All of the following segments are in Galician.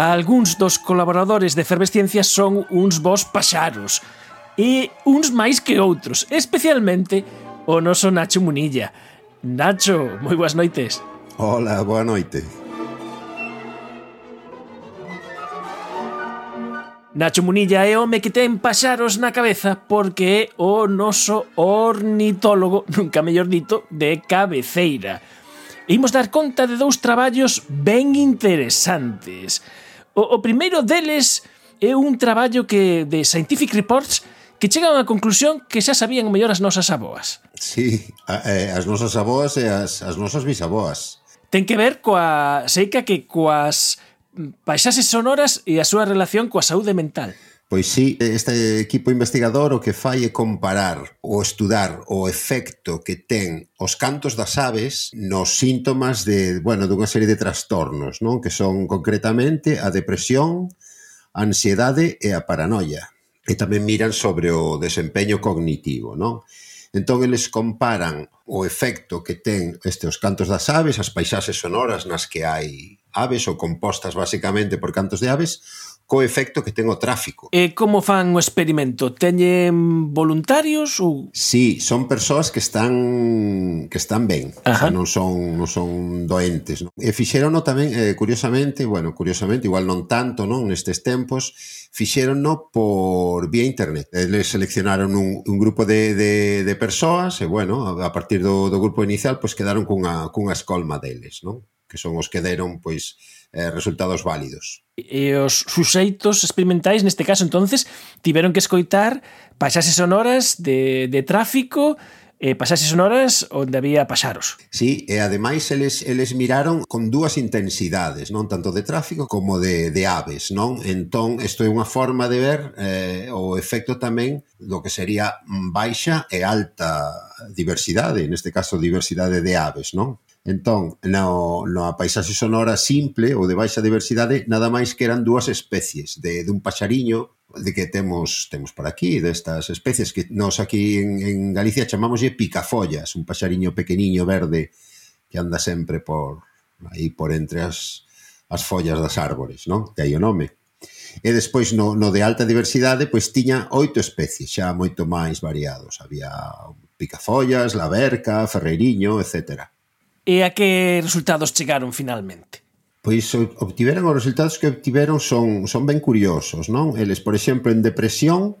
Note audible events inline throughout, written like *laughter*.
Alguns algúns dos colaboradores de Efervesciencia son uns vos paxaros e uns máis que outros, especialmente o noso Nacho Munilla. Nacho, moi boas noites. Hola, boa noite. Nacho Munilla é home que ten paxaros na cabeza porque é o noso ornitólogo, *laughs* nunca mellor dito, de cabeceira. Imos dar conta de dous traballos ben interesantes. O, o primeiro deles é un traballo que de Scientific Reports que chega a unha conclusión que xa sabían mellor as nosas aboas. Sí, a, eh, as nosas aboas e as, as nosas bisaboas. Ten que ver coa seica que coas mm, paisaxes sonoras e a súa relación coa saúde mental. Pois sí, este equipo investigador o que fai é comparar ou estudar o efecto que ten os cantos das aves nos síntomas de, bueno, dunha serie de trastornos, non? Que son concretamente a depresión, a ansiedade e a paranoia. E tamén miran sobre o desempeño cognitivo, non? Entón, eles comparan o efecto que ten este os cantos das aves, as paisaxes sonoras nas que hai aves ou compostas basicamente por cantos de aves, co efecto que ten o tráfico. E como fan o experimento? Teñen voluntarios ou Si, sí, son persoas que están que están ben, Ajá. o sea, non son non son doentes, non? E fixérono tamén eh, curiosamente, bueno, curiosamente igual non tanto, non, nestes tempos, fixérono por vía internet. Eh, Eles seleccionaron un, un grupo de, de, de persoas e, bueno, a partir do, do grupo inicial, pois pues, quedaron cunha, cunha escolma deles, non? Que son os que deron, pois, pues, eh, resultados válidos. E os suxeitos experimentais, neste caso, entonces, tiveron que escoitar pasaxes sonoras de, de tráfico e pasaxes sonoras onde había paxaros. Sí, e ademais eles, eles miraron con dúas intensidades, non tanto de tráfico como de, de aves, non? Entón, isto é unha forma de ver eh, o efecto tamén do que sería baixa e alta diversidade, neste caso diversidade de aves, non? Entón, no, na paisaxe sonora simple ou de baixa diversidade, nada máis que eran dúas especies, de, de un paxariño de que temos temos por aquí, destas especies que nos aquí en, en Galicia chamámoslle picafollas, un paxariño pequeniño verde que anda sempre por aí por entre as, as follas das árbores, non? Que hai o nome. E despois no, no de alta diversidade pois tiña oito especies, xa moito máis variados. Había picafollas, laverca, ferreiriño, etcétera e a que resultados chegaron finalmente? Pois obtiveron os resultados que obtiveron son, son ben curiosos, non? Eles, por exemplo, en depresión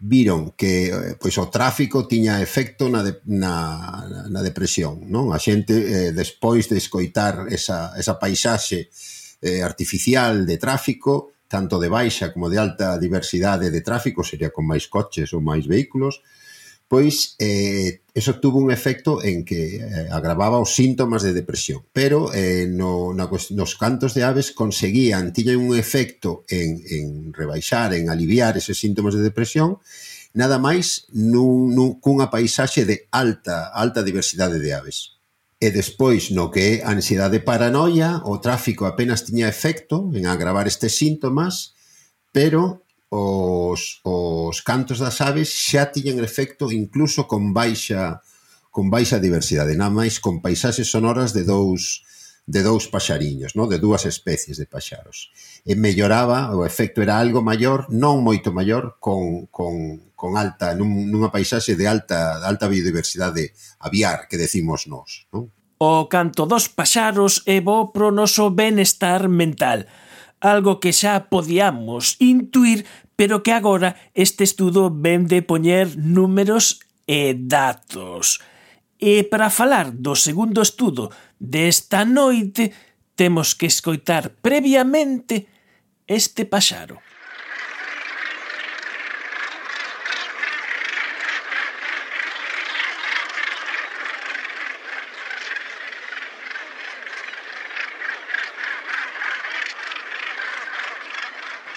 viron que eh, pois o tráfico tiña efecto na, de, na, na depresión, non? A xente eh, despois de escoitar esa, esa paisaxe eh, artificial de tráfico, tanto de baixa como de alta diversidade de tráfico, sería con máis coches ou máis vehículos, pois eh, eso tuvo un efecto en que eh, agravaba os síntomas de depresión. Pero eh, no, na, nos cantos de aves conseguían, tiñan un efecto en, en rebaixar, en aliviar eses síntomas de depresión, nada máis nun, nun, cunha paisaxe de alta, alta diversidade de aves. E despois, no que é ansiedade paranoia, o tráfico apenas tiña efecto en agravar estes síntomas, pero os, os cantos das aves xa tiñan efecto incluso con baixa con baixa diversidade, nada máis con paisaxes sonoras de dous de dous paxariños, no? de dúas especies de paxaros. E melloraba, o efecto era algo maior, non moito maior, con, con, con alta, nun, nunha paisaxe de alta, de alta biodiversidade aviar, que decimos nós. Non? O canto dos paxaros é bo pro noso benestar mental algo que xa podíamos intuir, pero que agora este estudo ven de poñer números e datos. E para falar do segundo estudo desta noite, temos que escoitar previamente este paxaro.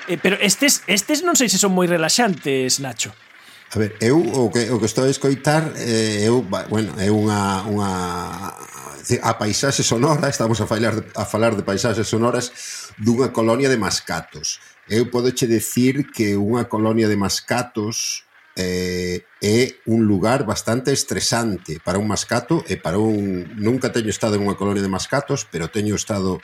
Eh, pero estes, estes non sei se son moi relaxantes, Nacho. A ver, eu o que, o que estou a escoitar eh, eu, bueno, é unha, unha a paisaxe sonora, estamos a falar, a falar de paisaxes sonoras dunha colonia de mascatos. Eu podo che decir que unha colonia de mascatos eh, é un lugar bastante estresante para un mascato e para un... Nunca teño estado en unha colonia de mascatos, pero teño estado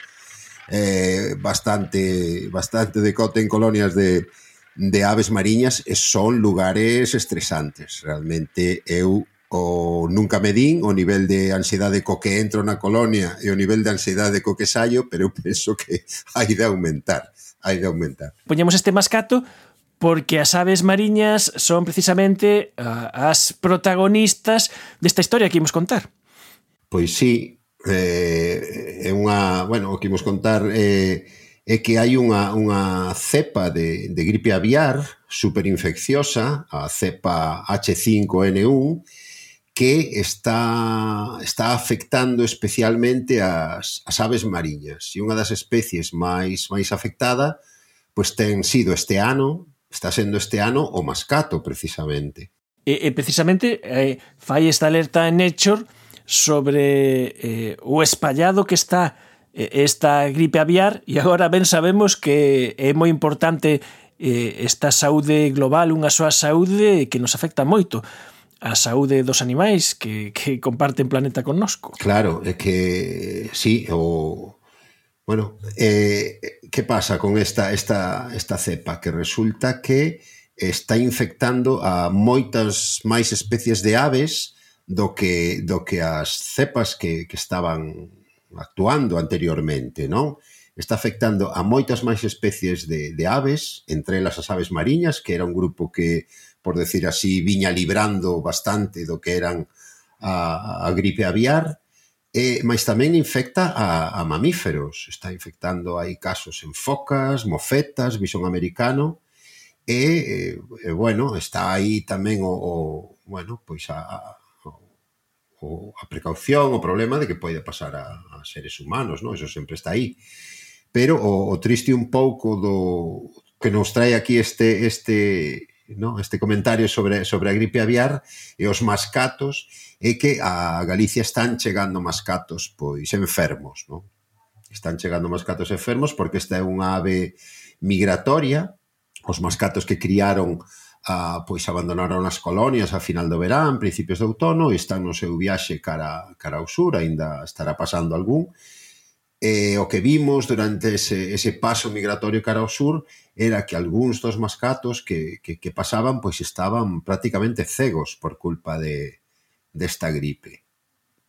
eh, bastante, bastante decote en colonias de, de aves mariñas e son lugares estresantes. Realmente eu o nunca medín o nivel de ansiedade co que entro na colonia e o nivel de ansiedade co que saio, pero eu penso que *laughs* hai de aumentar, hai de aumentar. Poñemos este mascato porque as aves mariñas son precisamente uh, as protagonistas desta historia que imos contar. Pois sí, eh, é unha, bueno, o que imos contar eh, é que hai unha, unha cepa de, de gripe aviar superinfecciosa, a cepa H5N1, que está, está afectando especialmente as, as aves mariñas. E unha das especies máis máis afectada pois ten sido este ano, está sendo este ano o mascato, precisamente. E, e precisamente eh, fai esta alerta en Nature sobre eh, o espallado que está eh, esta gripe aviar e agora ben sabemos que é moi importante eh, esta saúde global, unha súa saúde que nos afecta moito a saúde dos animais que, que comparten planeta connosco. Claro, é que sí, o bueno, eh, que pasa con esta, esta, esta cepa? Que resulta que está infectando a moitas máis especies de aves do que do que as cepas que, que estaban actuando anteriormente, non? Está afectando a moitas máis especies de, de aves, entre elas as aves mariñas, que era un grupo que, por decir así, viña librando bastante do que eran a, a gripe aviar, e, mas tamén infecta a, a mamíferos. Está infectando aí casos en focas, mofetas, bisón americano, e, e bueno, está aí tamén o, o bueno, pois a, a o a precaución, o problema de que poida pasar a, a seres humanos, non? Eso sempre está aí. Pero o, o triste un pouco do que nos trae aquí este este no? este comentario sobre sobre a gripe aviar e os mascatos é que a Galicia están chegando mascatos pois enfermos, ¿no? Están chegando mascatos enfermos porque esta é unha ave migratoria, os mascatos que criaron a, pois abandonaron as colonias a final do verán, principios de outono, e están no seu viaxe cara, cara ao sur, aínda estará pasando algún, e o que vimos durante ese, ese paso migratorio cara ao sur era que algúns dos mascatos que, que, que pasaban pois estaban prácticamente cegos por culpa de, desta gripe.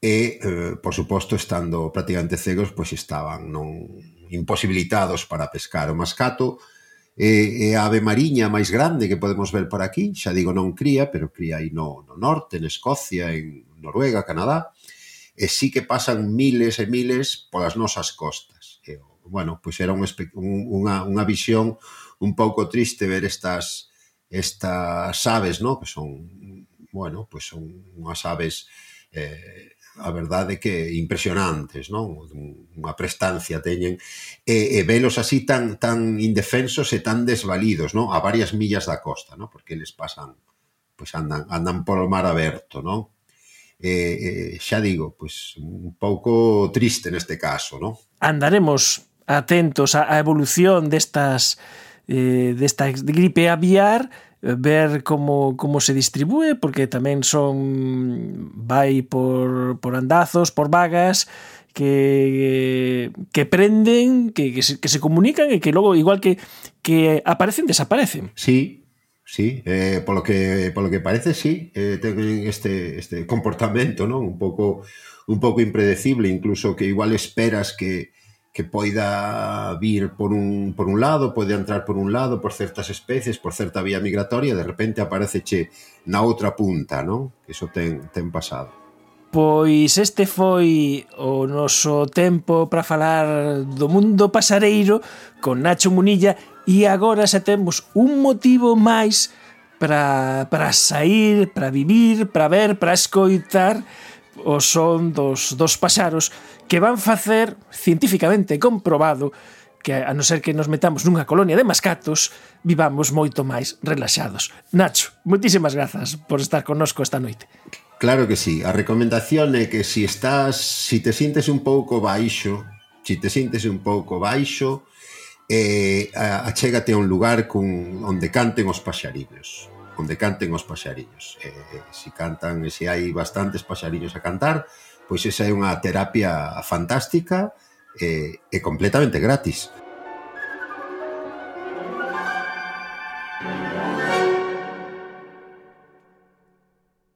E, eh, por suposto, estando prácticamente cegos, pois estaban non imposibilitados para pescar. O mascato e, e a ave mariña máis grande que podemos ver por aquí, xa digo non cría, pero cría aí no, no norte, en Escocia, en Noruega, Canadá, e sí que pasan miles e miles polas nosas costas. E, bueno, pois era un, unha, unha visión un pouco triste ver estas estas aves, no? que son, bueno, pois son unhas aves eh, a verdade que impresionantes, non? Unha prestancia teñen e, e velos así tan tan indefensos e tan desvalidos, non? A varias millas da costa, non? Porque eles pasan pois andan andan polo mar aberto, non? Eh, eh, xa digo, pois un pouco triste neste caso, non? Andaremos atentos á evolución destas eh, desta gripe aviar ver como, como se distribúe porque tamén son vai por, por andazos, por vagas que, que prenden, que, que, se, comunican e que logo igual que, que aparecen, desaparecen. Sí, Sí, eh, polo que polo que parece sí, eh, ten este este comportamento, non? Un pouco un pouco impredecible, incluso que igual esperas que que poida vir por un, por un lado, pode entrar por un lado, por certas especies, por certa vía migratoria, de repente apareceche na outra punta, non? Que iso ten, ten pasado. Pois este foi o noso tempo para falar do mundo pasareiro con Nacho Munilla e agora xa temos un motivo máis para, para sair, para vivir, para ver, para escoitar o son dos, dos paxaros que van facer científicamente comprobado que a non ser que nos metamos nunha colonia de mascatos, vivamos moito máis relaxados. Nacho, moitísimas grazas por estar connosco esta noite. Claro que sí. A recomendación é que si estás, si te sientes un pouco baixo, si te sientes un pouco baixo, eh, achégate a un lugar cun, onde canten os paxariños onde canten os paxariños. Eh, si cantan, se hai bastantes paxariños a cantar, pois esa é unha terapia fantástica e, e completamente gratis.